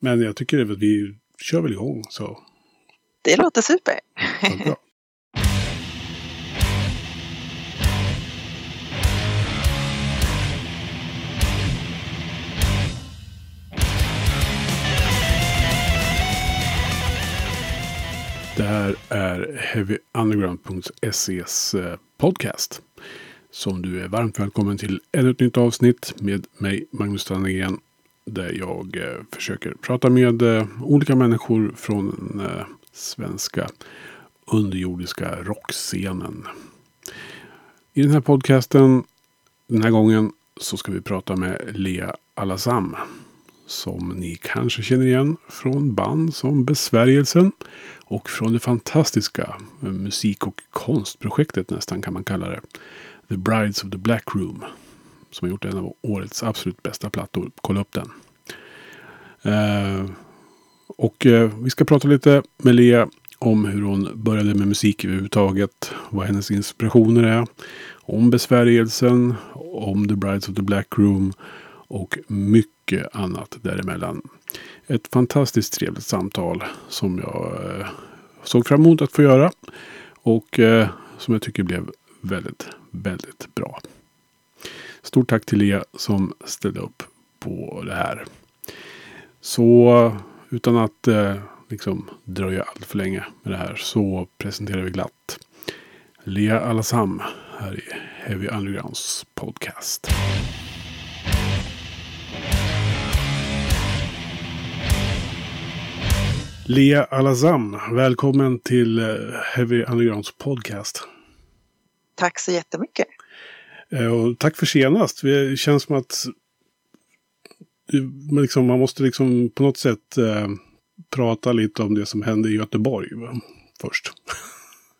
Men jag tycker att vi kör väl igång så. Det låter super. Ja. Det här är HeavyUnderground.ses eh, podcast. Som du är varmt välkommen till ännu ett nytt avsnitt med mig, Magnus Strandegren. Där jag eh, försöker prata med eh, olika människor från den eh, svenska underjordiska rockscenen. I den här podcasten, den här gången, så ska vi prata med Lea Alasam. Som ni kanske känner igen från band som Besvärjelsen. Och från det fantastiska eh, musik och konstprojektet nästan kan man kalla det. The Brides of the Black Room. Som har gjort en av årets absolut bästa plattor. Kolla upp den. Eh, och eh, vi ska prata lite med Lea om hur hon började med musik överhuvudtaget. Vad hennes inspirationer är. Om besvärjelsen. Om The Brides of the Black Room. Och mycket annat däremellan. Ett fantastiskt trevligt samtal som jag eh, såg fram emot att få göra. Och eh, som jag tycker blev väldigt, väldigt bra. Stort tack till Lea som ställde upp på det här. Så utan att eh, liksom dröja allt för länge med det här så presenterar vi glatt Lea Alassam här i Heavy Undergrounds podcast. Lea Alazam, välkommen till eh, Heavy Undergrounds podcast. Tack så jättemycket. Eh, Och tack för senast. Det känns som att liksom, man måste liksom på något sätt eh, prata lite om det som hände i Göteborg va? först.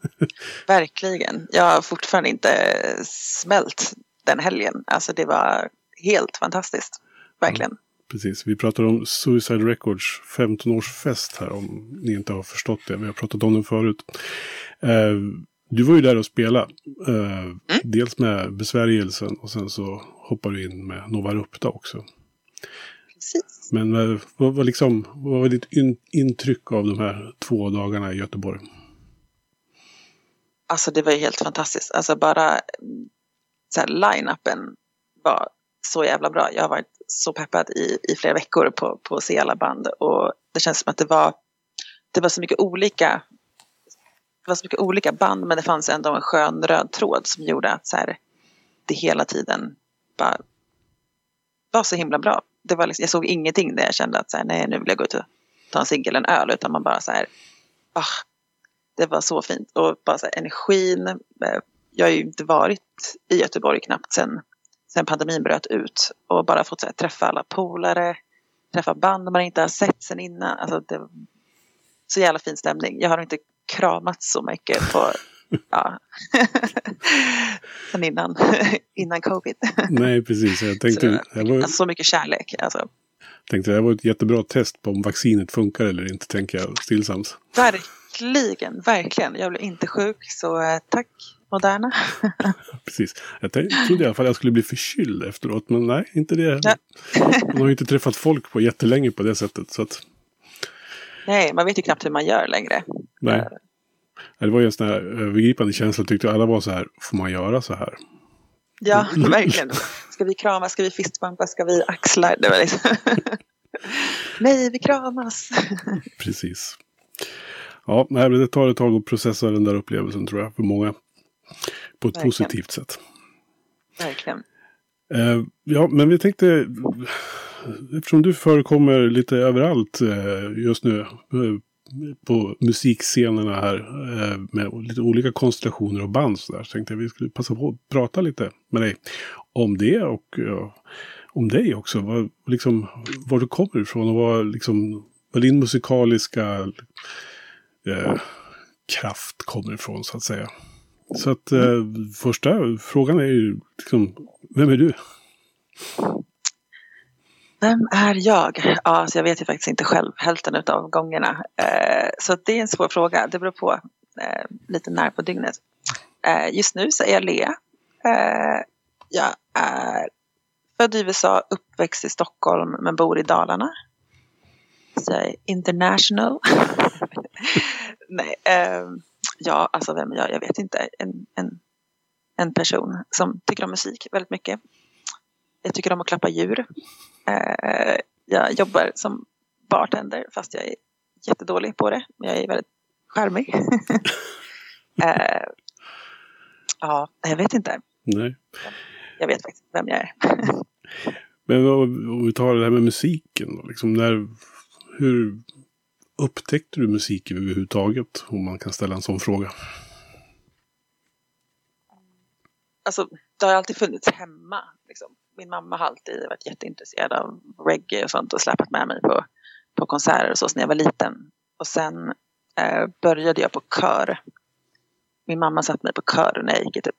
Verkligen. Jag har fortfarande inte smält den helgen. Alltså det var helt fantastiskt. Verkligen. Precis, vi pratar om Suicide Records 15-årsfest här om ni inte har förstått det. Vi har pratat om den förut. Eh, du var ju där och spelade. Eh, Dels med besvärjelsen och sen så hoppar du in med Nova Rupta också. Precis. Men eh, vad var, liksom, vad var ditt in, intryck av de här två dagarna i Göteborg? Alltså det var ju helt fantastiskt. Alltså bara mm, så här, line-upen var så jävla bra. Jag har varit så peppad i, i flera veckor på, på att se alla band. Och det känns som att det var, det var så mycket olika det var så mycket olika band men det fanns ändå en skön röd tråd som gjorde att så här, det hela tiden bara var så himla bra. Det var liksom, jag såg ingenting där jag kände att så här, nej nu vill jag gå ut och ta en cigg eller en öl utan man bara så här, ah, det var så fint och bara så här, energin. Eh, jag har ju inte varit i Göteborg knappt sen, sen pandemin bröt ut och bara fått så här, träffa alla polare, träffa band man inte har sett sen innan. Alltså, det så jävla fin stämning. Jag har inte kramat så mycket på ja. sen innan, innan covid. Nej, precis. Jag tänkte, det var, Alltså, så mycket kärlek. Alltså, tänkte det var ett jättebra test på om vaccinet funkar eller inte, tänker jag stillsamt. verkligen, verkligen. Jag blev inte sjuk så eh, tack Moderna. Precis. Jag trodde i alla fall att jag skulle bli förkyld efteråt, men nej, inte det. Man har ju inte träffat folk på jättelänge på det sättet. Så att, Nej, man vet ju knappt hur man gör längre. nej. Det var ju en sån här övergripande känsla, tyckte alla var så här, får man göra så här? Ja, verkligen. Ska vi kramas? Ska vi fistbumpa? Ska vi axla? Det var liksom... Nej, vi kramas. Precis. Ja, det tar ett tag att processa den där upplevelsen tror jag, för många. På ett Verkligen. positivt sätt. Verkligen. Eh, ja, men vi tänkte, eftersom du förekommer lite överallt eh, just nu eh, på musikscenerna här eh, med lite olika konstellationer och band så där, så tänkte jag vi skulle passa på att prata lite med dig om det och ja, om dig också. Var, liksom, var du kommer ifrån och vad, liksom, din musikaliska eh, kraft kommer ifrån så att säga. Så att eh, första frågan är ju liksom, vem är du? Vem är jag? Ja, alltså jag vet ju faktiskt inte själv hälften av gångerna. Eh, så det är en svår fråga. Det beror på eh, lite när på dygnet. Eh, just nu så är jag Lea. Eh, jag är född i USA, uppväxt i Stockholm men bor i Dalarna. Så jag är international. Nej, eh, ja, alltså vem är jag? Jag vet inte. En, en, en person som tycker om musik väldigt mycket. Jag tycker om att klappa djur. Eh, jag jobbar som bartender fast jag är jättedålig på det. Men jag är väldigt charmig. eh, ja, jag vet inte. Nej. Jag vet faktiskt vem jag är. Men om vi tar det här med musiken då. Liksom när, hur upptäckte du musik överhuvudtaget? Om man kan ställa en sån fråga. Alltså, det har alltid funnits hemma. Liksom. Min mamma har alltid varit jätteintresserad av reggae och sånt och släpat med mig på, på konserter och så när jag var liten. Och sen eh, började jag på kör. Min mamma satte mig på kör när jag gick i typ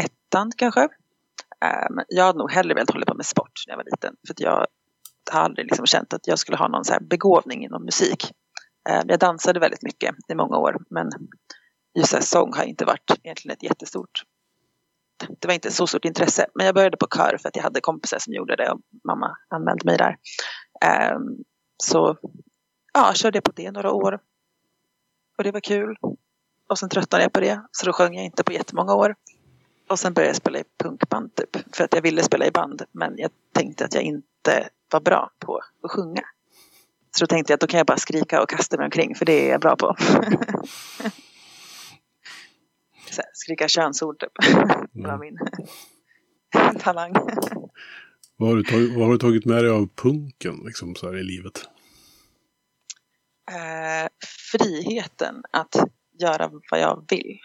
ettan kanske. Um, jag hade nog hellre velat hålla på med sport när jag var liten. För att jag har aldrig liksom känt att jag skulle ha någon så begåvning inom musik. Um, jag dansade väldigt mycket i många år men just här, sång har inte varit egentligen ett jättestort det var inte så stort intresse. Men jag började på kör för att jag hade kompisar som gjorde det och mamma anmälde mig där. Um, så ja, körde jag på det några år. Och det var kul. Och sen tröttnade jag på det. Så då sjöng jag inte på jättemånga år. Och sen började jag spela i punkband typ. För att jag ville spela i band. Men jag tänkte att jag inte var bra på att sjunga. Så då tänkte jag att då kan jag bara skrika och kasta mig omkring. För det är jag bra på. Här, skrika könsord typ. Det var min talang. Vad har, du tagit, vad har du tagit med dig av punken liksom, så här, i livet? Eh, friheten att göra vad jag vill.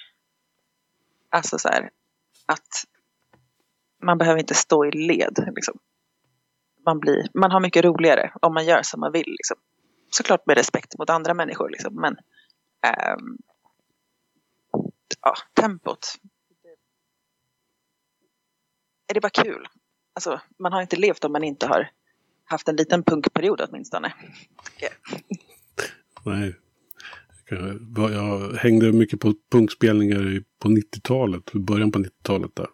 Alltså så här, att man behöver inte stå i led. Liksom. Man, blir, man har mycket roligare om man gör som man vill. Liksom. Såklart med respekt mot andra människor. Liksom. Men ähm, ja, tempot. Är det bara kul? Alltså, man har inte levt om man inte har haft en liten punkperiod åtminstone. Nej. Jag hängde mycket på punkspelningar på 90-talet, början på 90-talet där.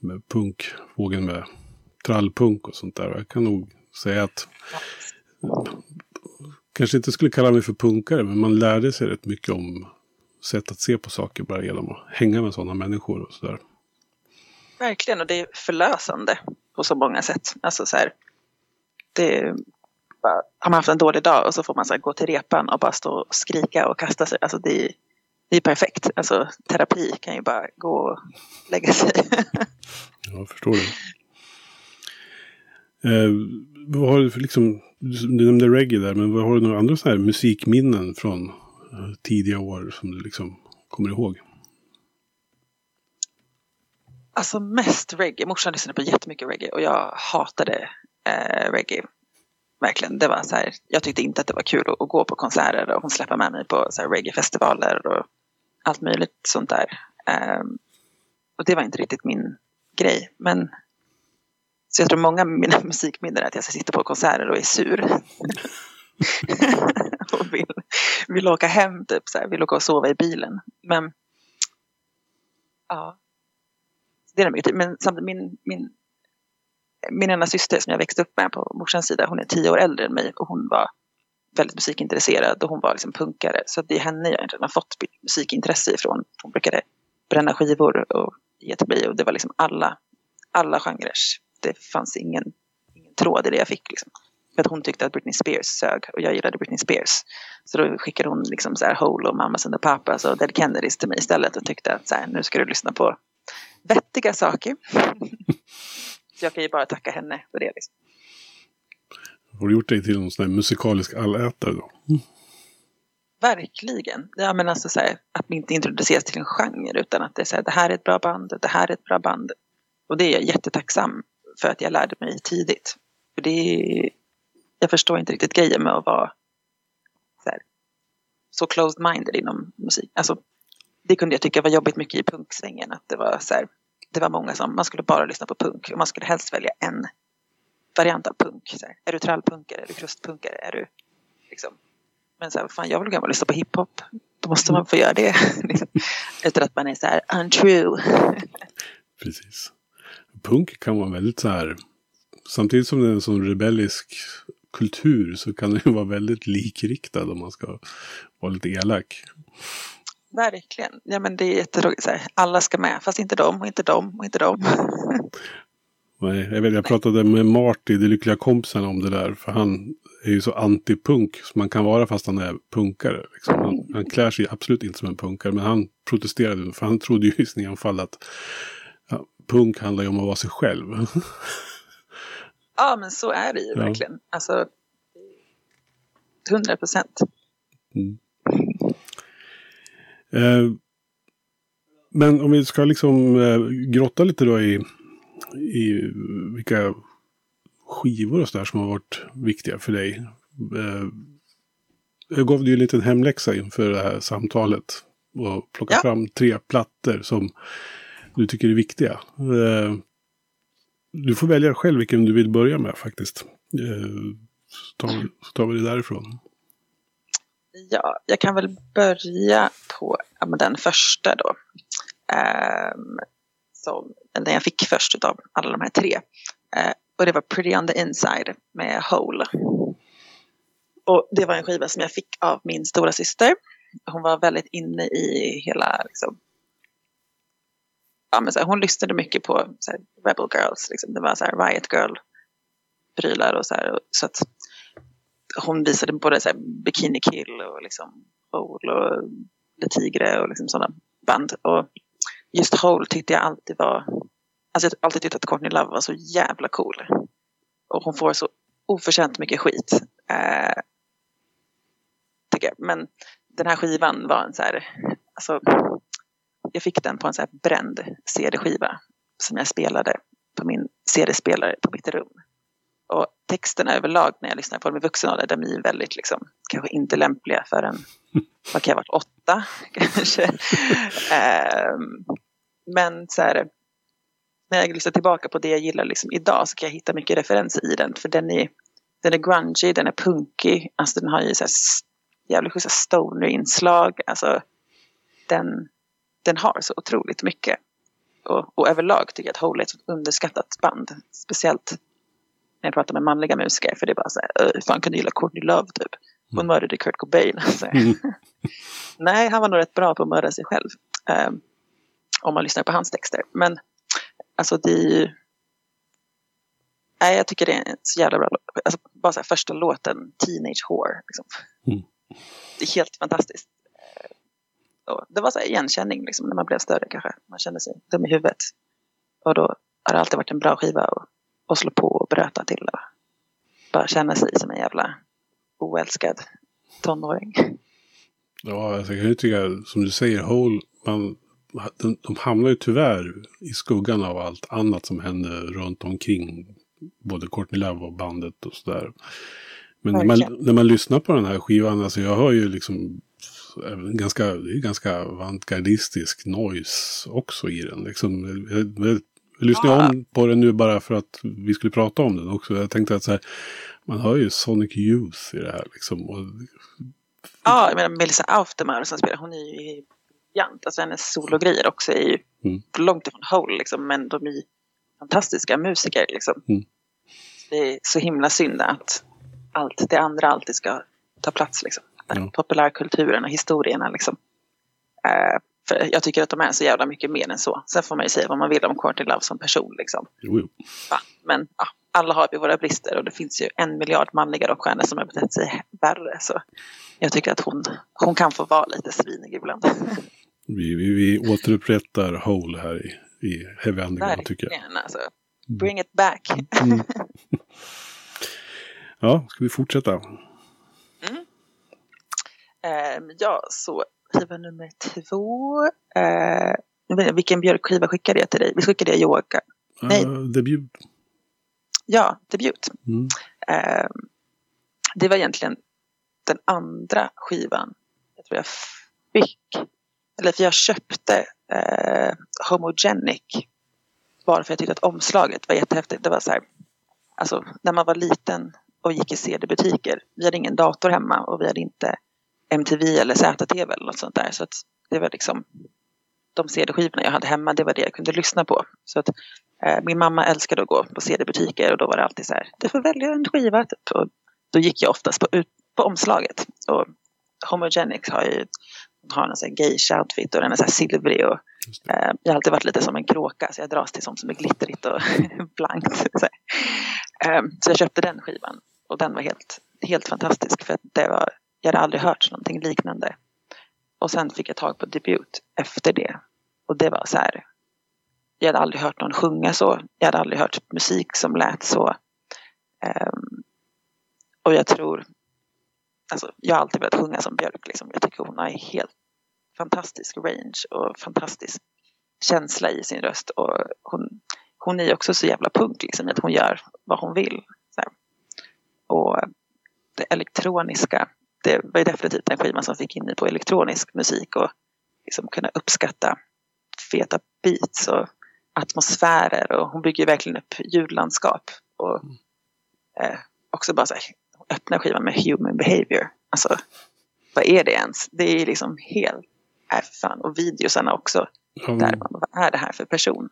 Med punkvågen med trallpunk och sånt där. Jag kan nog säga att kanske inte skulle kalla mig för punkare, men man lärde sig rätt mycket om sätt att se på saker bara genom att hänga med sådana människor och sådär. Verkligen, och det är förlösande på så många sätt. Alltså så här, det bara, har man haft en dålig dag och så får man så här, gå till repan och bara stå och skrika och kasta sig. Alltså det är, det är perfekt. Alltså terapi kan ju bara gå och lägga sig. jag förstår det. Eh, vad har du för liksom, du nämnde reggae där, men vad har du några andra så här musikminnen från tidiga år som du liksom kommer ihåg? Alltså mest reggae. Morsan lyssnade på jättemycket reggae och jag hatade eh, reggae. Verkligen. Det var så här, jag tyckte inte att det var kul att, att gå på konserter och hon släppte med mig på så här, reggae-festivaler och allt möjligt sånt där. Um, och det var inte riktigt min grej. Men så jag tror många av mina musikminnen är att jag sitta på konserter och är sur. och vill, vill åka hem, typ så här, vill åka och sova i bilen. Men ja, det är mycket Men samtidigt min, min, min ena syster som jag växte upp med på morsans sida, hon är tio år äldre än mig och hon var väldigt musikintresserad och hon var liksom punkare. Så det är henne jag egentligen har fått musikintresse ifrån. Hon brukade bränna skivor och ge till mig och det var liksom alla, alla genrer. Det fanns ingen, ingen tråd i det jag fick. Liksom. För att hon tyckte att Britney Spears sög och jag gillade Britney Spears. Så då skickade hon liksom så här Hole och Mamas and the Papas och Dead Kennedys till mig istället och tyckte att så här, nu ska du lyssna på vettiga saker. så jag kan ju bara tacka henne för det. Liksom. Har du gjort dig till någon sån här musikalisk allätare då? Mm. Verkligen. Ja, men alltså så här, att inte introduceras till en genre utan att det är så här, det här är ett bra band, det här är ett bra band. Och det är jag jättetacksam för att jag lärde mig tidigt. För det är, jag förstår inte riktigt grejen med att vara så, här, så closed-minded inom musik. Alltså, det kunde jag tycka var jobbigt mycket i punksvängen. Att det var så här, det var många som, man skulle bara lyssna på punk och man skulle helst välja en variant av punk. Så här, är du trallpunkare, är du krustpunkare, är du liksom. Men så här, fan jag vill gärna lyssna på hiphop. Då måste man få göra det. Liksom, Utan att man är så här untrue. Precis. Punk kan vara väldigt så här, samtidigt som det är en sån rebellisk kultur så kan den ju vara väldigt likriktad om man ska vara lite elak. Verkligen. Ja men det är jätteroligt. Alla ska med, fast inte de och inte de och inte de. Nej, jag, vet, jag pratade med Marty, de lyckliga kompisen, om det där. För han är ju så anti-punk som man kan vara fast han är punkare. Liksom. Han, han klär sig absolut inte som en punkare. Men han protesterade, för han trodde ju i sin enfald att ja, punk handlar ju om att vara sig själv. ja, men så är det ju ja. verkligen. Alltså, 100 procent. Mm. Eh, men om vi ska liksom eh, grotta lite då i, i vilka skivor och sådär som har varit viktiga för dig. Eh, jag gav dig ju en liten hemläxa inför det här samtalet. Och plockade ja. fram tre plattor som du tycker är viktiga. Du får välja själv vilken du vill börja med faktiskt. Så tar, vi, så tar vi det därifrån. Ja, jag kan väl börja på ja, den första då. Um, som, den jag fick först av alla de här tre. Uh, och det var Pretty on the Inside med Hole. Och det var en skiva som jag fick av min stora syster. Hon var väldigt inne i hela, liksom, ja, men så här, hon lyssnade mycket på här, Rebel Girls. Liksom. Det var så här, Riot Girl-prylar och så här. Så att hon visade både så här, Bikini Kill och liksom Hole och Le Tigre och liksom sådana band. Och just Hole tyckte jag alltid var Alltså jag har alltid tyckt att Courtney Love var så jävla cool. Och hon får så oförtjänt mycket skit. Eh, tycker jag. Men den här skivan var en så här, alltså, jag fick den på en så här bränd CD-skiva som jag spelade på min CD-spelare på mitt rum. Och texterna överlag när jag lyssnar på dem i vuxen ålder, de är väldigt liksom, kanske inte lämpliga för en, vad kan jag ha varit, åtta kanske. eh, men så här, när jag lyssnar tillbaka på det jag gillar liksom idag så kan jag hitta mycket referenser i den. För den är, den är grungy, den är punkig, alltså den har ju så här jävligt schyssta stoner-inslag. Alltså, den, den har så otroligt mycket. Och, och överlag tycker jag att Hole är ett underskattat band. Speciellt när jag pratar med manliga musiker. För det är bara så här, hur fan kan du gilla Courtney Love typ? Hon mm. mördade Kurt Cobain. Alltså. Mm. Nej, han var nog rätt bra på att mörda sig själv. Um, om man lyssnar på hans texter. Men Alltså det är ju... Nej, jag tycker det är en så jävla bra. Alltså, bara så här, första låten, Teenage Whore. Liksom. Mm. Det är helt fantastiskt. Och det var så igenkänning liksom, när man blev större kanske. Man kände sig dum i huvudet. Och då har det alltid varit en bra skiva att, att slå på och bröta till. Och bara känna sig som en jävla oälskad tonåring. Ja, alltså, jag kan ju tycka, som du säger, Hole, man, de, de hamnar ju tyvärr i skuggan av allt annat som händer runt omkring både Courtney Love och bandet och sådär. Men när man, när man lyssnar på den här skivan, alltså jag hör ju liksom ganska, ganska avantgardistisk noise också i den. Liksom, jag, jag, jag lyssnade ja. om på den nu bara för att vi skulle prata om den också. Jag tänkte att så här, man hör ju Sonic Youth i det här liksom. Och, ja, jag menar Melissa Auftemar som spelar, hon är ju briljant. Alltså hennes sologrejer också är ju mm. långt ifrån whole liksom, men de är fantastiska musiker liksom. Mm. Det är så himla synd att allt det andra alltid ska ta plats liksom. Ja. Populärkulturen och historierna liksom. Uh, för jag tycker att de är så jävla mycket mer än så. Sen får man ju säga vad man vill om Courtney Love som person liksom. Jo, jo. Va? Men ja, alla har vi våra brister och det finns ju en miljard manliga rockstjärnor som har betett sig värre. Så jag tycker att hon, hon kan få vara lite svinig ibland. Vi, vi, vi återupprättar Hole här i, i Heavy Underground tycker jag. Alltså. Bring it back. mm. Ja, ska vi fortsätta? Uh, ja, så skiva nummer två. Uh, vilken björkskiva skickade jag till dig? Vi skickade jag yoga. Uh, Nej. Debut. Ja, debut. Mm. Uh, det var egentligen den andra skivan jag tror jag fick eller för jag köpte eh, Homogenic bara för jag tyckte att omslaget var jättehäftigt. Det var så här, alltså när man var liten och gick i CD-butiker. Vi hade ingen dator hemma och vi hade inte MTV eller ZTV eller något sånt där. Så att det var liksom de CD-skivorna jag hade hemma, det var det jag kunde lyssna på. Så att eh, min mamma älskade att gå på CD-butiker och då var det alltid så här, du får välja en skiva. Typ. Och då gick jag oftast på, ut, på omslaget. Och Homogenics har ju har en geisha outfit och den är så här silvrig. Och, eh, jag har alltid varit lite som en kråka så jag dras till sånt som är glittrigt och blankt. Så, eh, så jag köpte den skivan och den var helt, helt fantastisk för det var, jag hade aldrig hört någonting liknande. Och sen fick jag tag på debut efter det. Och det var så här, jag hade aldrig hört någon sjunga så. Jag hade aldrig hört musik som lät så. Um, och jag tror, alltså jag har alltid velat sjunga som Björk. Liksom. Jag tycker hon har helt fantastisk range och fantastisk känsla i sin röst. Och hon, hon är också så jävla punk liksom, att hon gör vad hon vill. Och det elektroniska, det var ju definitivt den skivan som fick in mig på elektronisk musik och liksom kunna uppskatta feta beats och atmosfärer och hon bygger verkligen upp ljudlandskap. Och mm. eh, också bara så här, öppna skivan med human behavior. Alltså, vad är det ens? Det är liksom helt, äh, fan. Och videosarna också. Mm. Där man, vad är det här för person?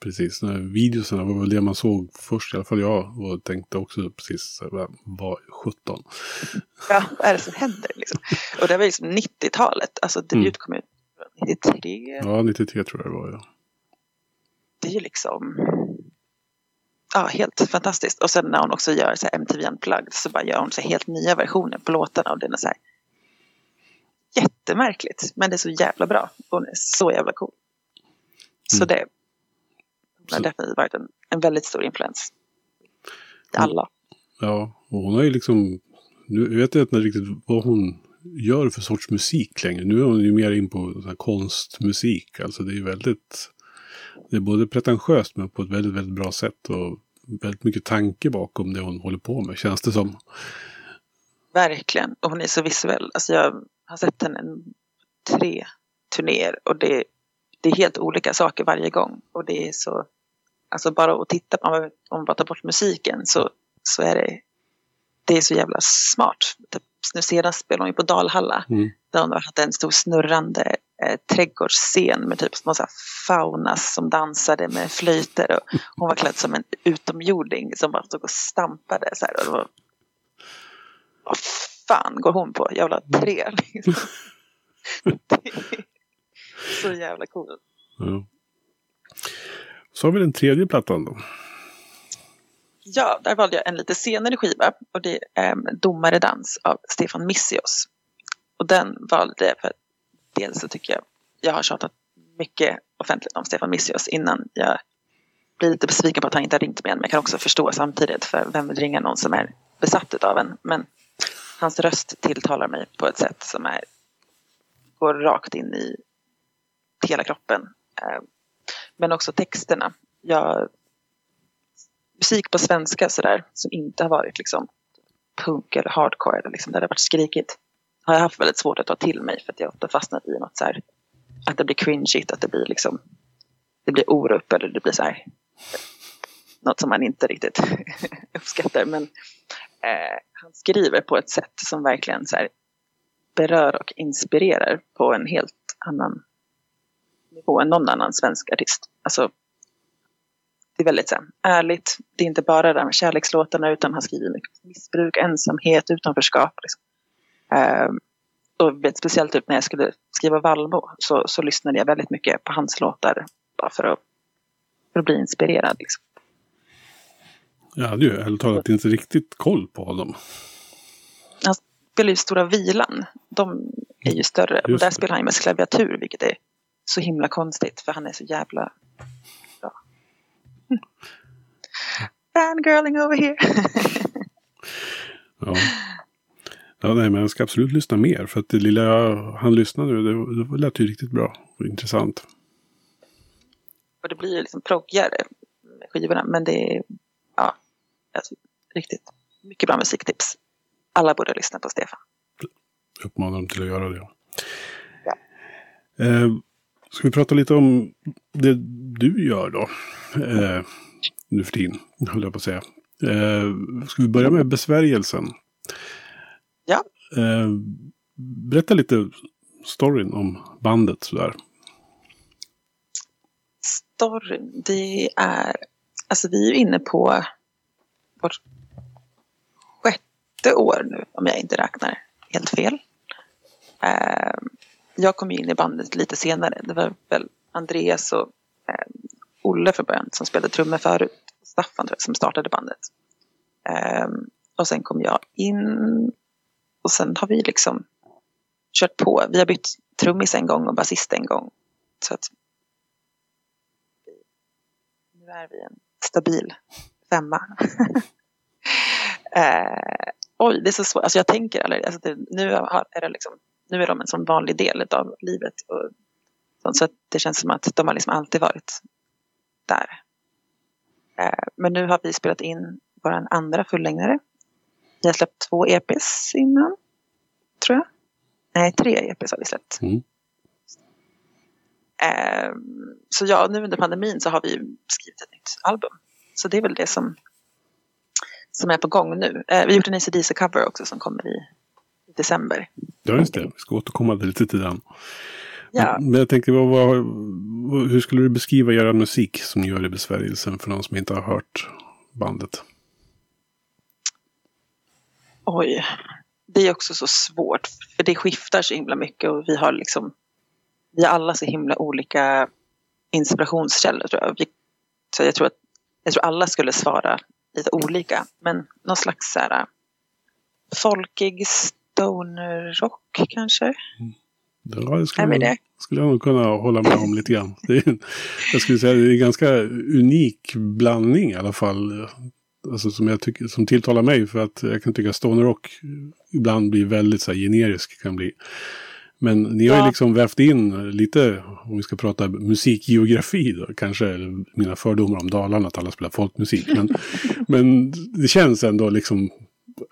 Precis, videosarna var väl det man såg först, i alla fall jag. Och tänkte också precis, vad 17? Ja, vad är det som händer liksom? Och det var liksom 90-talet, alltså debut mm. kom ut 93. Ja, 93 tror jag det var, ja. Det är ju liksom ja, helt fantastiskt. Och sen när hon också gör så här MTV Unplugged så bara gör hon så helt nya versioner på låtarna och den är så här jättemärkligt. Men det är så jävla bra. Hon är så jävla cool. Så mm. Det har definitivt varit en, en väldigt stor influens. I alla. Ja, och hon har ju liksom, nu vet jag inte riktigt vad hon gör för sorts musik längre. Nu är hon ju mer in på så konstmusik. Alltså det är väldigt, det är både pretentiöst men på ett väldigt, väldigt bra sätt. Och väldigt mycket tanke bakom det hon håller på med, känns det som. Verkligen, och hon är så visuell. Alltså jag har sett henne tre turnéer och det, det är helt olika saker varje gång. Och det är så, alltså bara att titta på, om man bara tar bort musiken så, så är det, det är så jävla smart. Typ, nu senast spelade hon ju på Dalhalla. Mm. Där hon hade en stor snurrande eh, trädgårdsscen med typ små så faunas som dansade med flöjter. Och hon var klädd som en utomjording som bara stod och stampade. Så här, och det var, vad fan går hon på? Jävla tre liksom. så jävla coolt. Ja. Så har vi den tredje plattan då. Ja, där valde jag en lite senare skiva och det är ehm, Domaredans av Stefan Missios. Och den valde jag för att dels så tycker jag jag har tjatat mycket offentligt om Stefan Missios innan jag blir lite besviken på att han inte har ringt mig än. Men jag kan också förstå samtidigt för vem vill ringa någon som är besatt av en. Men hans röst tilltalar mig på ett sätt som är, går rakt in i hela kroppen. Ehm, men också texterna. Jag musik på svenska sådär som inte har varit liksom punk eller hardcore eller liksom där det har varit skrikigt har jag haft väldigt svårt att ta till mig för att jag ofta fastnat i något så här att det blir cringeigt, att det blir liksom det blir orupp eller det blir så här något som man inte riktigt uppskattar men eh, han skriver på ett sätt som verkligen så här berör och inspirerar på en helt annan nivå än någon annan svensk artist. Alltså det är väldigt så här, ärligt. Det är inte bara det där med kärlekslåtarna utan han skriver mycket missbruk, ensamhet, utanförskap. Liksom. Uh, och speciellt typ när jag skulle skriva Valbo så, så lyssnade jag väldigt mycket på hans låtar bara för att, för att bli inspirerad. Liksom. Jag hade ju ärligt talat inte riktigt koll på honom. Han spelar ju Stora Vilan. De är ju större. och där spelar han ju med klaviatur vilket är så himla konstigt för han är så jävla Fangirling over here. ja. Ja, nej, men jag ska absolut lyssna mer. För att det lilla jag, han lyssnade, det, det lät ju riktigt bra och intressant. Och det blir ju liksom proggigare med skivorna. Men det är, ja, alltså, riktigt mycket bra musiktips. Alla borde lyssna på Stefan. Uppmanar dem till att göra det. Ja. Eh, ska vi prata lite om det du gör då? Eh, nu för tiden, höll jag på att säga. Eh, ska vi börja med besvärjelsen? Ja. Eh, berätta lite storyn om bandet sådär. Storyn, det är... Alltså vi är inne på vårt sjätte år nu om jag inte räknar helt fel. Eh, jag kom in i bandet lite senare. Det var väl Andreas och eh, Olle från början som spelade trummor förut. Staffan tror jag, som startade bandet. Eh, och sen kom jag in och sen har vi liksom kört på. Vi har bytt trummis en gång och basist en gång. Så att nu är vi en stabil femma. eh, oj, det är så svårt. Alltså jag tänker aldrig, alltså det, nu, har, är det liksom, nu är de en sån vanlig del av livet. Och, så det känns som att de har liksom alltid varit där. Eh, men nu har vi spelat in vår andra fullängdare. Vi har släppt två EPs innan, tror jag. Nej, tre EPs har vi släppt. Mm. Eh, så ja, nu under pandemin så har vi skrivit ett nytt album. Så det är väl det som, som är på gång nu. Eh, vi har gjort en ACDC-cover också som kommer i december. Ja, just det. Vi ska återkomma lite till den. Ja. Men jag tänkte, vad, vad, hur skulle du beskriva er musik som gör det besvärjelsen för någon som inte har hört bandet? Oj, det är också så svårt. För det skiftar så himla mycket och vi har liksom vi har alla så himla olika inspirationskällor tror jag. Vi, så jag tror att jag tror alla skulle svara lite olika. Men någon slags så här, folkig stonerrock kanske. Mm. Ja, det skulle, jag, skulle jag nog kunna hålla med om lite grann. Det är, jag skulle säga att det är en ganska unik blandning i alla fall. Alltså som, jag tycker, som tilltalar mig för att jag kan tycka stonerrock ibland blir väldigt så här, generisk. Kan bli. Men ni har ju liksom vävt in lite, om vi ska prata musikgeografi då, kanske mina fördomar om Dalarna, att alla spelar folkmusik. Men, men det känns ändå liksom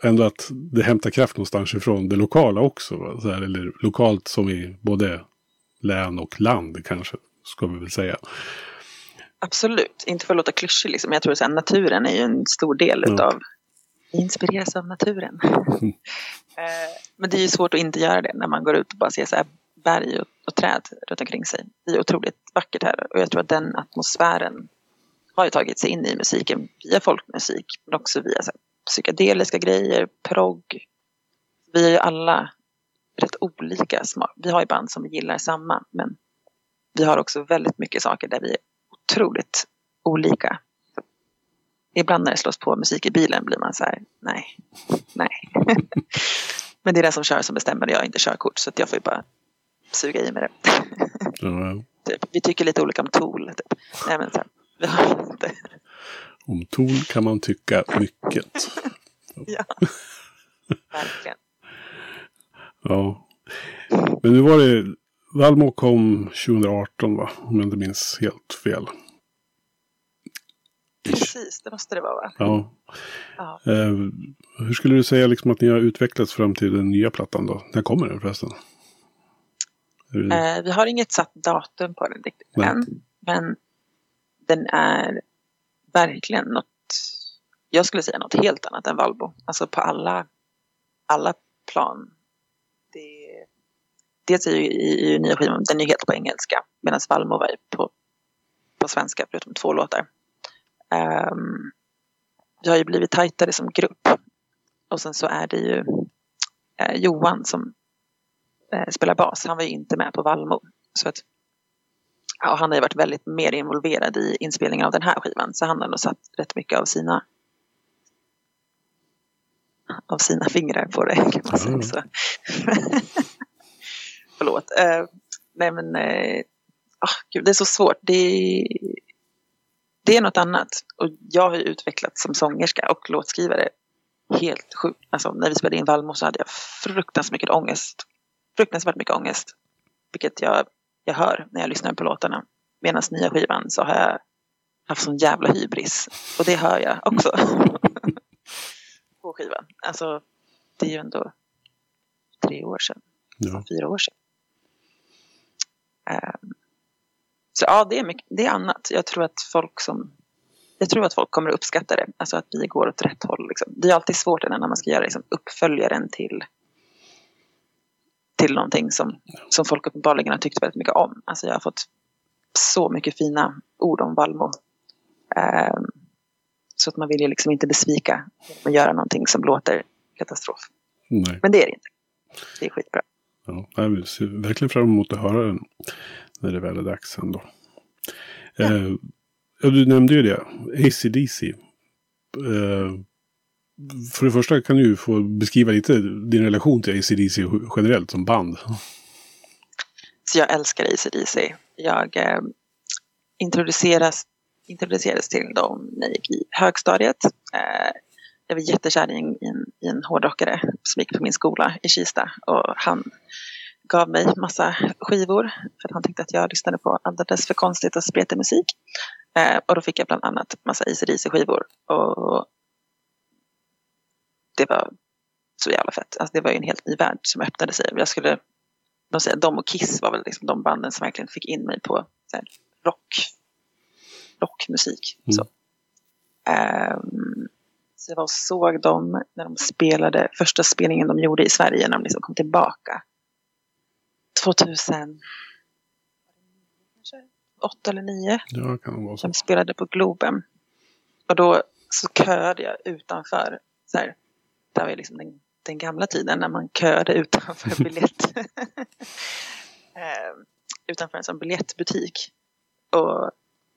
ändå att det hämtar kraft någonstans ifrån det lokala också. Så här, eller lokalt som i både län och land kanske, ska vi väl säga. Absolut, inte för att låta klyschig liksom. Jag tror att naturen är ju en stor del ja. utav inspireras av naturen. Mm. Men det är ju svårt att inte göra det när man går ut och bara ser så här berg och, och träd runt omkring sig. Det är otroligt vackert här och jag tror att den atmosfären har ju tagit sig in i musiken via folkmusik men också via så psykedeliska grejer, progg. Vi är ju alla rätt olika smak. Vi har ju band som gillar samma men vi har också väldigt mycket saker där vi är otroligt olika. Ibland när det slås på musik i bilen blir man så här, nej, nej. Men det är den som kör som bestämmer, jag har inte körkort så jag får ju bara suga i mig det. Typ, vi tycker lite olika om Tool. Typ. Nej, men så här, vi har inte. Om Tool kan man tycka mycket. ja, verkligen. Ja. Men nu var det, Valmo kom 2018 va? Om jag inte minns helt fel. Precis, det måste det vara va? Ja. ja. Eh, hur skulle du säga liksom att ni har utvecklats fram till den nya plattan då? När kommer den förresten? Eh, vi har inget satt datum på den riktigt än. Men den är verkligen något, jag skulle säga något helt annat än Valbo. Alltså på alla, alla plan. Det, dels är ju i, i nya skivan, den är helt på engelska. Medan Valmo var på, på svenska förutom två låtar. Ehm, um, vi har ju blivit tajtare som grupp. Och sen så är det ju eh, Johan som eh, spelar bas. Han var ju inte med på Valmo. Så att, ja, han har ju varit väldigt mer involverad i inspelningen av den här skivan. Så han har nog satt rätt mycket av sina av sina fingrar på det kan man säga. Så. Förlåt. Uh, nej men, uh, oh, gud, det är så svårt. Det, det är något annat. Och jag har ju utvecklats som sångerska och låtskrivare helt sjukt. Alltså när vi spelade in Valmo så hade jag fruktansvärt mycket ångest. Fruktansvärt mycket ångest. Vilket jag, jag hör när jag lyssnar på låtarna. Medan nya skivan så har jag haft sån jävla hybris. Och det hör jag också. på skivan. Alltså det är ju ändå tre år sedan. Ja. Fyra år sedan. Um, så ja, det är, mycket, det är annat. Jag tror att folk som jag tror att folk kommer att uppskatta det. Alltså att vi går åt rätt håll. Liksom. Det är alltid svårt när man ska göra liksom, uppföljaren till, till någonting som, som folk uppenbarligen har tyckt väldigt mycket om. Alltså jag har fått så mycket fina ord om Valmo. Um, så att man vill ju liksom inte besvika och göra någonting som låter katastrof. Nej. Men det är det inte. Det är skitbra. Ja, jag ser verkligen fram emot att höra den. När det väl är dags ändå. Ja. Eh, ja, du nämnde ju det. ACDC. Eh, för det första kan du få beskriva lite din relation till ACDC generellt som band. Så jag älskar ACDC. Jag eh, introduceras, introducerades till dem när jag gick i högstadiet. Eh, jag var jättekär i en, i, en, i en hårdrockare som gick på min skola i Kista. Och han gav mig massa skivor för att han tyckte att jag lyssnade på alldeles för konstigt och spretig musik. Eh, och då fick jag bland annat massa ACDC-skivor. Och det var så jävla fett. Alltså det var ju en helt ny värld som öppnade sig. Jag skulle de säger, de och Kiss var väl liksom de banden som verkligen fick in mig på här, rock, rockmusik. Mm. Så. Um, så jag var och såg dem när de spelade, första spelningen de gjorde i Sverige när de liksom kom tillbaka. 2000 åtta eller nio. Ja, kan det vara så. De spelade på Globen. Och då så köade jag utanför. Så här, där var liksom den, den gamla tiden när man köade utanför biljett. eh, utanför en sån biljettbutik. Och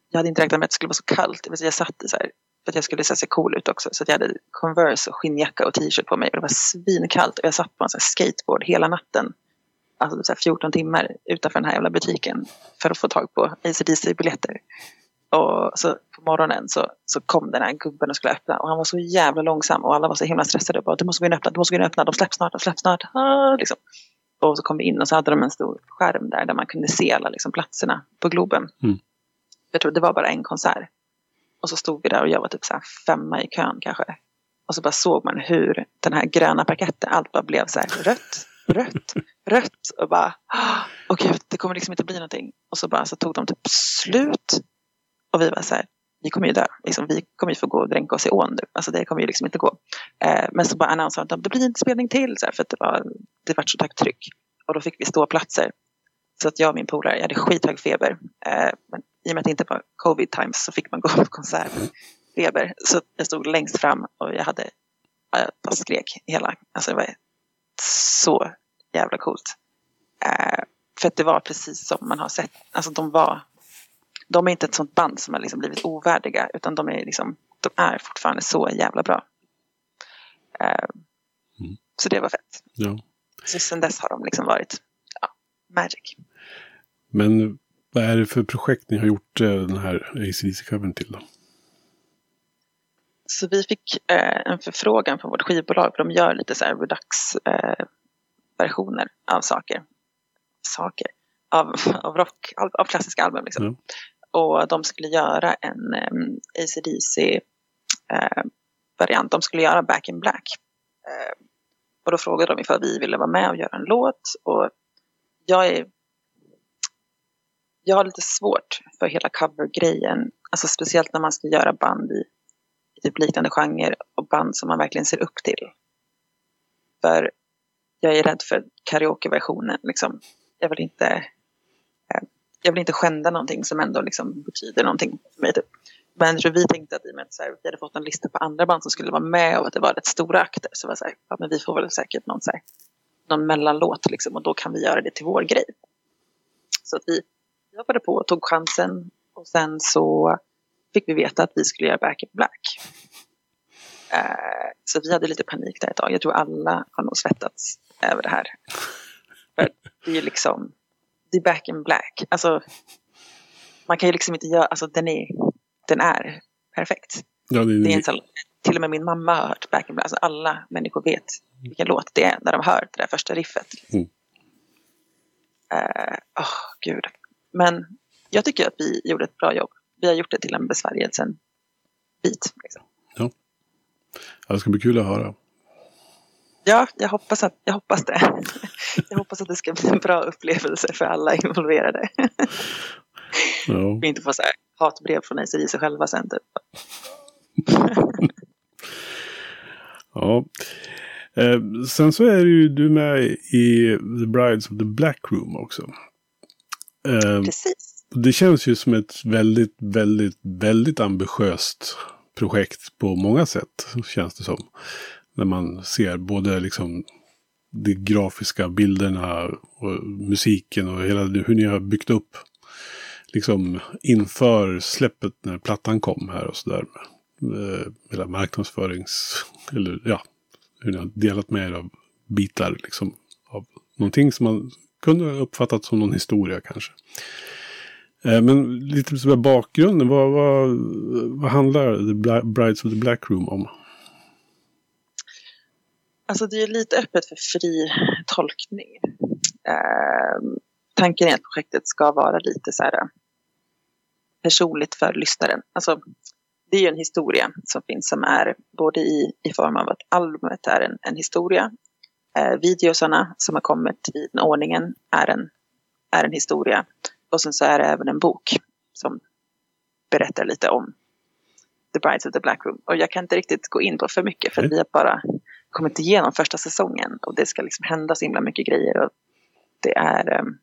jag hade inte räknat med att det skulle vara så kallt. Jag satt i så här, för att jag skulle se cool ut också. Så jag hade Converse och skinnjacka och t-shirt på mig. Och det var svinkallt. Och jag satt på en skateboard hela natten. Alltså så 14 timmar utanför den här jävla butiken. För att få tag på ACDC-biljetter. Och så på morgonen så, så kom den här gubben och skulle öppna. Och han var så jävla långsam. Och alla var så himla stressade. Och bara, du måste gå in och öppna, du måste gå in och öppna. De släpps snart, de släpps snart. Ah, liksom. Och så kom vi in och så hade de en stor skärm där. Där man kunde se alla liksom, platserna på Globen. Mm. Jag tror det var bara en konsert. Och så stod vi där och jag var typ så femma i kön kanske. Och så bara såg man hur den här gröna parketten, allt bara blev så här rött, rött, rött. Och bara, åh gud, det kommer liksom inte bli någonting. Och så bara så tog de typ slut. Och vi var så här, vi kommer ju dö. Liksom, vi kommer ju få gå och dränka oss i ån nu. Alltså det kommer ju liksom inte gå. Eh, men så bara annonserade de, det blir en spelning till. Så här, för att det var, det var så högt tryck. Och då fick vi stå platser. Så att jag och min polare, jag hade skithög feber. Eh, men i och med att det inte var covid times så fick man gå på konsert feber. Så jag stod längst fram och jag hade, jag bara skrek hela, alltså det var så jävla coolt. Eh, för att det var precis som man har sett, alltså de var, de är inte ett sånt band som har liksom blivit ovärdiga utan de är liksom, de är fortfarande så jävla bra. Eh, mm. Så det var fett. Ja. Så sen dess har de liksom varit ja, magic. Men vad är det för projekt ni har gjort eh, den här ACDC-covern till då? Så vi fick eh, en förfrågan från vårt skivbolag för de gör lite så här redux-versioner eh, av saker. Saker? Av, av rock, av, av klassiska album liksom. Mm. Och de skulle göra en ehm, um, ACDC-variant. Eh, de skulle göra Back in Black. Eh, och då frågade de ifall vi ville vara med och göra en låt. Och jag är jag har lite svårt för hela covergrejen. Alltså speciellt när man ska göra band i, i typ liknande genre och band som man verkligen ser upp till. För jag är rädd för karaokeversionen. Liksom. Jag vill inte jag vill inte skända någonting som ändå liksom betyder någonting för mig. Typ. Men jag tror vi tänkte att i och med att så här, vi hade fått en lista på andra band som skulle vara med och att det var rätt stora akter så var det så här, ja, men vi får väl säkert någon, så här, någon mellanlåt liksom, och då kan vi göra det till vår grej. Så att vi hoppade på och tog chansen. Och sen så fick vi veta att vi skulle göra Back in Black. Uh, så vi hade lite panik där ett tag. Jag tror alla har nog svettats över det här. För det är ju liksom, är Back in Black. Alltså, man kan ju liksom inte göra, alltså den är, den är perfekt. Ja, det, det är en sån, till och med min mamma har hört Back in Black. Alltså alla människor vet vilken låt det är när de hör det där första riffet. Mm. Uh, oh, gud. Men jag tycker att vi gjorde ett bra jobb. Vi har gjort det till en besvärjelsen-bit. Liksom. Ja. ja, det ska bli kul att höra. Ja, jag hoppas, att, jag hoppas det. Jag hoppas att det ska bli en bra upplevelse för alla involverade. Ja. Vi inte får så här hatbrev från ACDC själva sen. Typ. ja. Eh, sen så är ju du med i The Brides of the Black Room också. Eh, Precis. Det känns ju som ett väldigt, väldigt, väldigt ambitiöst projekt på många sätt, känns det som. När man ser både liksom de grafiska bilderna och musiken och hela hur ni har byggt upp liksom inför släppet när plattan kom här och sådär. Eh, hela marknadsförings... Eller ja, hur ni har delat med er av bitar liksom. Av någonting som man kunde ha uppfattat som någon historia kanske. Eh, men lite så bakgrunden, vad, vad, vad handlar The Brides of the Black Room om? Alltså det är lite öppet för fri tolkning. Eh, tanken är att projektet ska vara lite så här eh, personligt för lyssnaren. Alltså, det är ju en historia som finns som är både i, i form av att albumet är en, en historia. Eh, videosarna som har kommit i den ordningen är en, är en historia. Och sen så är det även en bok som berättar lite om The Brides of the Black Room. Och jag kan inte riktigt gå in på för mycket för mm. vi har bara kommit igenom första säsongen och det ska liksom hända så himla mycket grejer. Och det är um,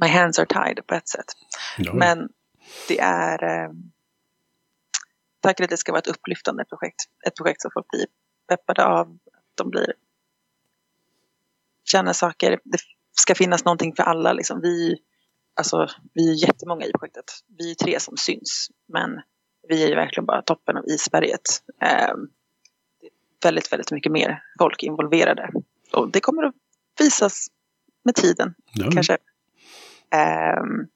My hands are tied på ett sätt. Ja. Men det är um, tack att det ska vara ett upplyftande projekt. Ett projekt som folk blir peppade av. De blir känner saker. Det ska finnas någonting för alla. Liksom. Vi, alltså, vi är jättemånga i projektet. Vi är tre som syns. Men vi är ju verkligen bara toppen av isberget. Um, väldigt, väldigt mycket mer folk involverade. Och det kommer att visas med tiden ja. kanske. Um,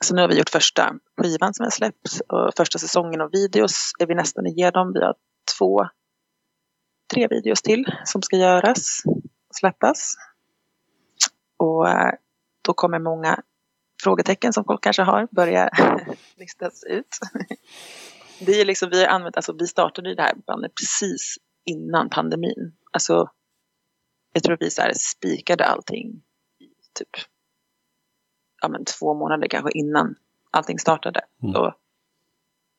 så nu har vi gjort första skivan som har släppts och första säsongen av videos är vi nästan igenom. Vi har två, tre videos till som ska göras och släppas. Och uh, då kommer många frågetecken som folk kanske har börja listas ut. Det är liksom, vi, har använt, alltså, vi startade ju det här bandet precis innan pandemin. Alltså, jag tror att vi så här spikade allting i typ ja, men två månader kanske innan allting startade. Mm. Och,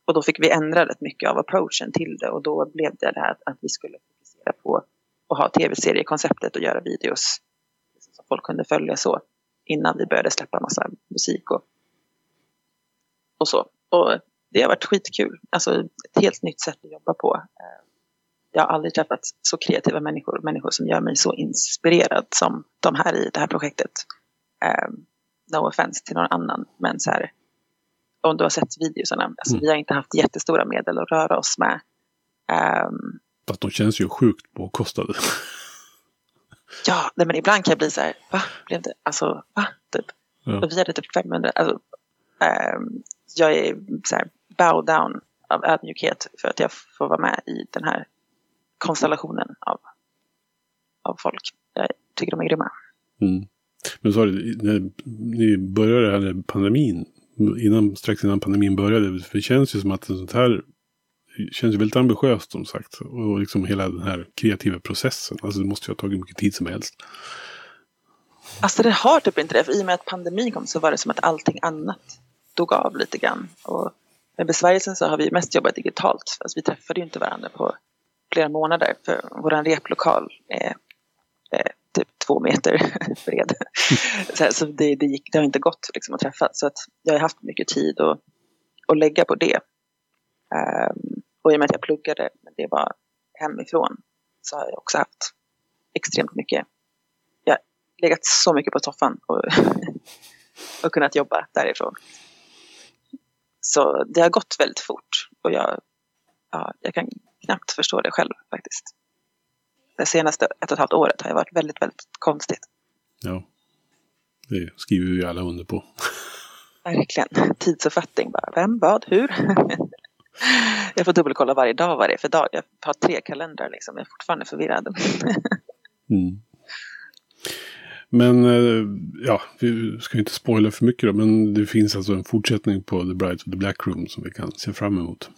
och då fick vi ändra rätt mycket av approachen till det och då blev det det här att vi skulle fokusera på att ha tv-seriekonceptet och göra videos som folk kunde följa så innan vi började släppa massa musik och, och så. Och det har varit skitkul. Alltså ett helt nytt sätt att jobba på. Eh, jag har aldrig träffat så kreativa människor, människor som gör mig så inspirerad som de här i det här projektet. Um, no offense till någon annan, men så här, om du har sett videosarna, alltså, mm. vi har inte haft jättestora medel att röra oss med. Um, Fast de känns ju sjukt påkostade. ja, men ibland kan jag bli så här, va? Blev det, alltså, va? Typ. Ja. Och vi hade typ 500, alltså, um, jag är så här, bow down av ödmjukhet för att jag får vara med i den här konstellationen av, av folk. Jag tycker de är grymma. Mm. Men så när ni började här när pandemin, innan, strax innan pandemin började, för det känns ju som att sånt här känns väldigt ambitiöst som sagt. Och liksom hela den här kreativa processen. Alltså det måste ju ha tagit mycket tid som helst. Alltså det har typ inte det. För i och med att pandemin kom så var det som att allting annat dog av lite grann. Och med besvärjelsen så har vi mest jobbat digitalt. Alltså vi träffade ju inte varandra på flera månader. För vår replokal är, är typ två meter bred. så, så det, det, gick, det har inte gått liksom, att träffas. Så att jag har haft mycket tid att, att lägga på det. Um, och i och med att jag pluggade, men det var hemifrån, så har jag också haft extremt mycket. Jag har legat så mycket på soffan och, och kunnat jobba därifrån. Så det har gått väldigt fort och jag, ja, jag kan knappt förstå det själv faktiskt. Det senaste ett och ett halvt året har varit väldigt, väldigt konstigt. Ja, det skriver vi alla under på. Verkligen. Tidsuppfattning bara. Vem, vad, hur? jag får dubbelkolla varje dag vad det är för dag. Jag har tre kalendrar liksom. Jag är fortfarande förvirrad. mm. Men eh, ja, vi ska inte spoila för mycket då. Men det finns alltså en fortsättning på The Brides of the Black Room som vi kan se fram emot.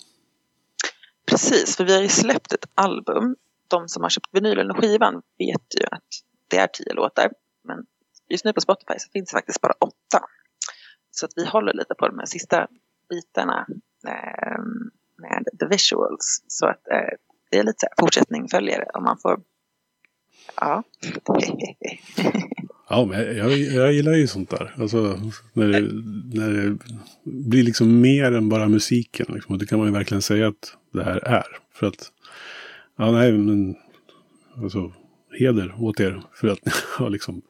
Precis, för vi har ju släppt ett album. De som har köpt vinylen och skivan vet ju att det är tio låtar. Men just nu på Spotify så finns det faktiskt bara åtta. Så att vi håller lite på de här sista bitarna eh, med the visuals. Så att eh, det är lite så här, fortsättning följer om man får... Ja. Ja, men jag, jag gillar ju sånt där. Alltså, när, det, när det blir liksom mer än bara musiken. Liksom. Och det kan man ju verkligen säga att det här är. För att Ja, nej, men alltså heder åt er för att ni har liksom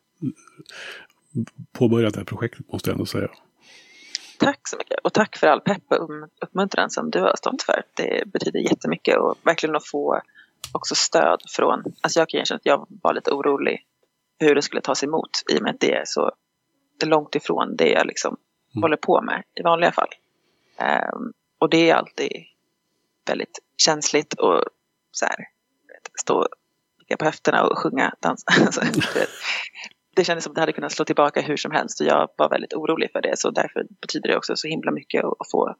påbörjat det här projektet måste jag ändå säga. Tack så mycket och tack för all pepp och uppmuntran som du har stått för. Det betyder jättemycket och verkligen att få också stöd från, alltså jag kan erkänna att jag var lite orolig hur det skulle tas emot i och med att det är så långt ifrån det jag liksom mm. håller på med i vanliga fall. Um, och det är alltid väldigt känsligt och så här, stå på höfterna och sjunga, dansa. Alltså, det, kändes som att det hade kunnat slå tillbaka hur som helst och jag var väldigt orolig för det. Så därför betyder det också så himla mycket att få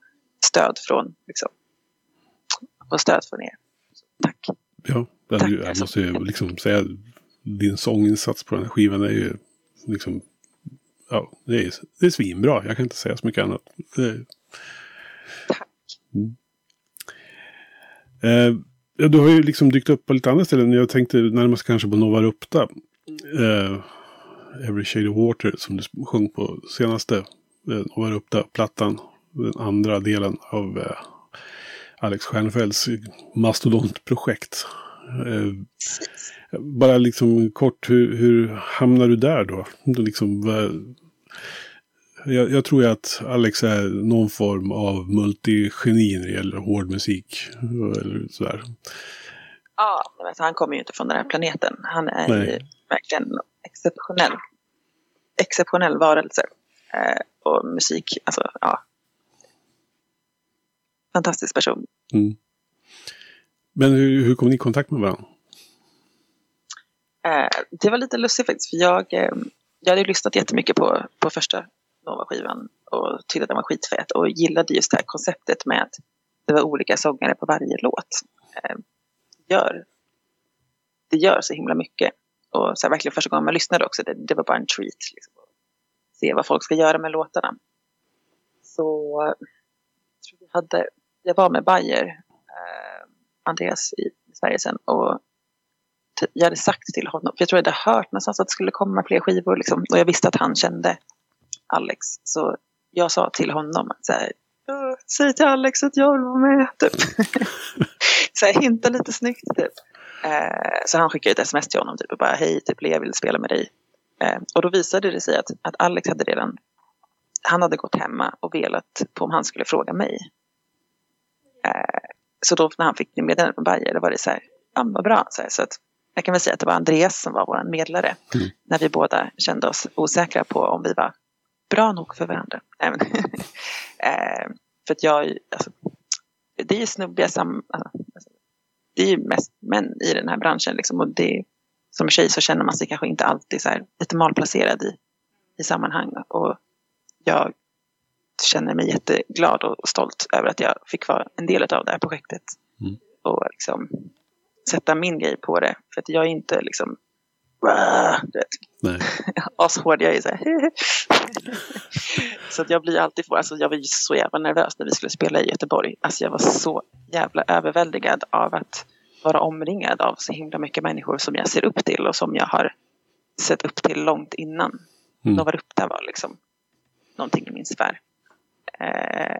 stöd från, liksom, få stöd från er. Tack. Ja, det Tack, jag måste ju liksom säga din sånginsats på den här skivan är ju liksom, ja, det är, det är svinbra. Jag kan inte säga så mycket annat. Det... Tack. Mm. Eh, Ja, du har ju liksom dykt upp på lite andra ställen. Jag tänkte närmast kanske på Nova Rupta. Eh, Every Shade of Water som du sjöng på senaste eh, Nova Rupta-plattan. Den andra delen av eh, Alex Stjernfeldts mastodontprojekt. Eh, bara liksom kort, hur, hur hamnar du där då? Liksom, jag, jag, tror ju att Alex är någon form av multigeni när det gäller hård musik. Eller sådär. Ja, han kommer ju inte från den här planeten. Han är Nej. ju verkligen exceptionell. Exceptionell varelse. Eh, och musik, alltså ja. Fantastisk person. Mm. Men hur, hur kom ni i kontakt med varandra? Eh, det var lite lustigt faktiskt. För jag, eh, jag hade lyssnat jättemycket på, på första Nova-skivan och tyckte att den var skitfet och gillade just det här konceptet med att det var olika sångare på varje låt. Eh, gör, det gör så himla mycket. Och så här, verkligen första gången man lyssnade också, det, det var bara en treat. Liksom, se vad folk ska göra med låtarna. Så jag, tror vi hade, jag var med Bayer, eh, Andreas i, i Sverige sen och jag hade sagt till honom, för jag tror jag hade hört någonstans att det skulle komma fler skivor liksom, och jag visste att han kände Alex. Så jag sa till honom att så här, säg till Alex att jag vill vara med. Typ. så här, hinta lite snyggt typ. Eh, så han skickade ett sms till honom typ, och bara hej, typ, jag vill spela med dig. Eh, och då visade det sig att, att Alex hade redan han hade gått hemma och velat på om han skulle fråga mig. Eh, så då när han fick meddelandet från Bayer då var det så här, ja vad bra. Så, här, så att jag kan väl säga att det var Andreas som var vår medlare. Mm. När vi båda kände oss osäkra på om vi var bra nog för varandra. eh, för att jag, alltså, det är ju snubbiga sam, alltså, det är ju mest män i den här branschen liksom, och det, som tjej så känner man sig kanske inte alltid så här, lite malplacerad i, i sammanhang. Och jag känner mig jätteglad och stolt över att jag fick vara en del av det här projektet. Mm. Och liksom sätta min grej på det. För att jag är inte liksom Ashård, jag är så här. så att jag blir alltid, alltså jag var så jävla nervös när vi skulle spela i Göteborg. Alltså jag var så jävla överväldigad av att vara omringad av så himla mycket människor som jag ser upp till och som jag har sett upp till långt innan. Mm. Nova Rupta var liksom någonting i min sfär. Eh,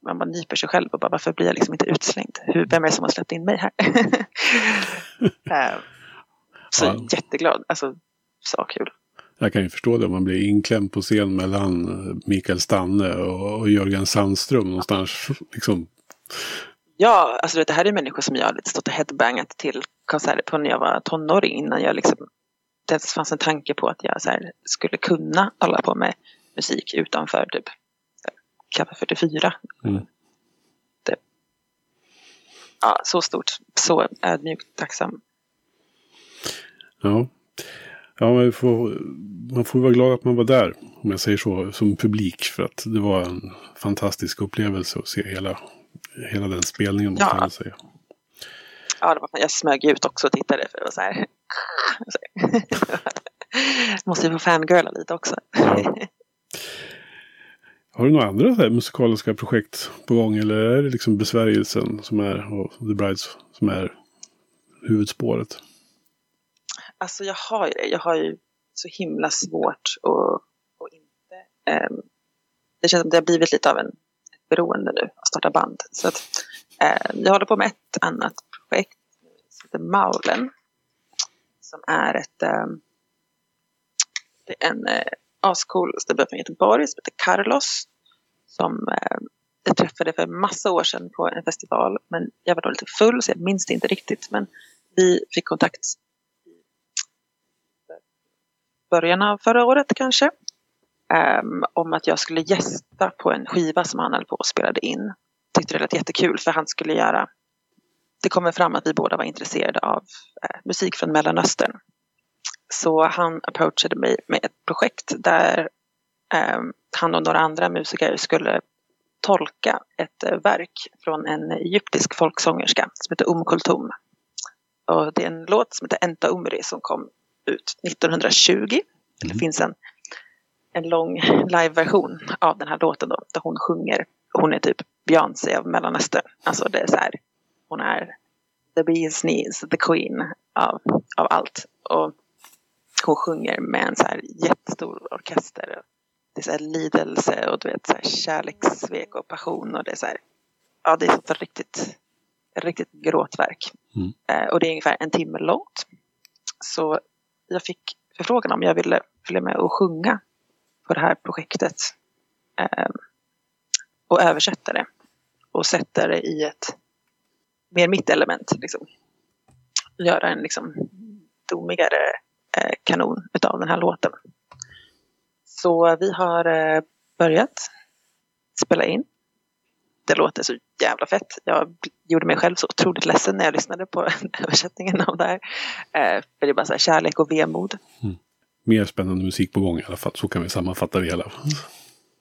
man bara nyper sig själv och bara varför blir jag liksom inte utslängd? Hur, vem är det som har släppt in mig här? eh, så ja. jätteglad, alltså så kul. Jag kan ju förstå det om man blir inklämd på scen mellan eh, Mikael Stanne och, Jörgen Sandström någonstans. Liksom. Ja, alltså det här är människor som jag hade stått och headbangat till konserter på när jag var tonåring innan jag liksom det fanns en tanke på att jag så här, skulle kunna hålla på med musik utanför typ Kappa 44. Mm. Det, ja, så stort, så ödmjukt tacksam Ja. Ja, man får, man får vara glad att man var där, om jag säger så, som publik. För att det var en fantastisk upplevelse att se hela, hela den spelningen, måste ja. jag säga. Ja, det var, jag smög ut också och tittade för att så här. måste ju få fangirla lite också. Ja. Har du några andra här, musikaliska projekt på gång? Eller är det liksom Besvärjelsen som är, och The Brides som är huvudspåret? Alltså jag har ju det. Jag har ju så himla svårt att, att inte... Eh, det känns som det har blivit lite av en ett beroende nu att starta band. Så att, eh, jag håller på med ett annat projekt som heter Maulen. Som är ett... Eh, det är en eh, ascool snubbe från Göteborg som heter Carlos. Som uh, jag träffade för massa år sedan på en festival. Men jag var då lite full så jag minns det inte riktigt. Men vi fick kontakt början av förra året kanske. Um, om att jag skulle gästa på en skiva som han höll på och spelade in. Tyckte det lät jättekul för han skulle göra det kommer fram att vi båda var intresserade av uh, musik från Mellanöstern. Så han approachade mig med ett projekt där um, han och några andra musiker skulle tolka ett uh, verk från en egyptisk folksångerska som heter Um Kulthum. Och det är en låt som heter Enta Umri som kom ut 1920. Mm. Det finns en, en lång liveversion av den här låten då, där hon sjunger. Hon är typ Beyoncé av Mellanöstern. Alltså det är så här hon är the bee's knees, the queen av, av allt. Och hon sjunger med en så här jättestor orkester. Det är så här lidelse och du vet så här kärlekssvek och passion och det är så här. Ja, det är ett riktigt, riktigt gråtverk. Mm. Eh, och det är ungefär en timme långt. Så jag fick förfrågan om jag ville följa med och sjunga på det här projektet. Eh, och översätta det. Och sätta det i ett mer mitt element. Liksom. Göra en liksom, domigare eh, kanon utav den här låten. Så vi har eh, börjat spela in. Det låter så jävla fett. Jag gjorde mig själv så otroligt ledsen när jag lyssnade på översättningen av det här. Eh, för det är bara så här kärlek och vemod. Mm. Mer spännande musik på gång i alla fall. Så kan vi sammanfatta det hela.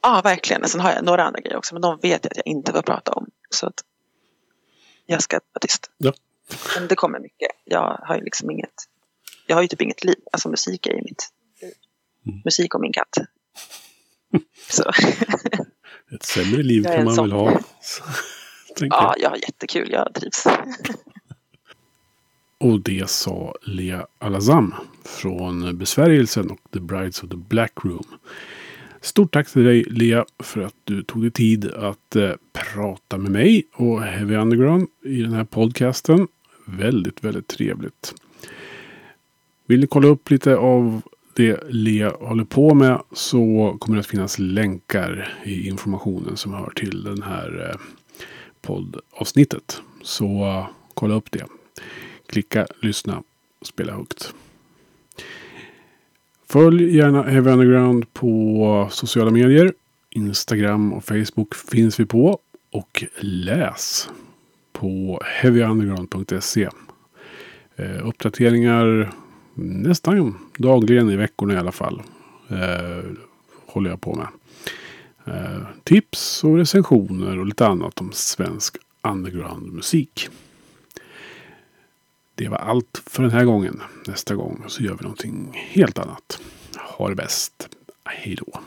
Ja, verkligen. Sen har jag några andra grejer också. Men de vet jag att jag inte får prata om. Så att jag ska vara tyst. Ja. Men det kommer mycket. Jag har ju liksom inget, jag har ju typ inget liv. Alltså musik är ju mitt liv. Mm. Musik och min katt. Så. Ett sämre liv kan man väl ha. ja, jag har jättekul. Jag trivs. och det sa Lea Alazam från Besvärjelsen och The Brides of the Black Room. Stort tack till dig Lea för att du tog dig tid att eh, prata med mig och Heavy Underground i den här podcasten. Väldigt, väldigt trevligt. Vill ni kolla upp lite av det Lea håller på med så kommer det att finnas länkar i informationen som hör till den här eh, poddavsnittet. Så eh, kolla upp det. Klicka, lyssna, spela högt. Följ gärna Heavy Underground på sociala medier. Instagram och Facebook finns vi på. Och läs på heavyunderground.se. Eh, uppdateringar nästan dagligen i veckorna i alla fall. Eh, håller jag på med. Eh, tips och recensioner och lite annat om svensk undergroundmusik. Det var allt för den här gången. Nästa gång så gör vi någonting helt annat. Ha det bäst. Hej då.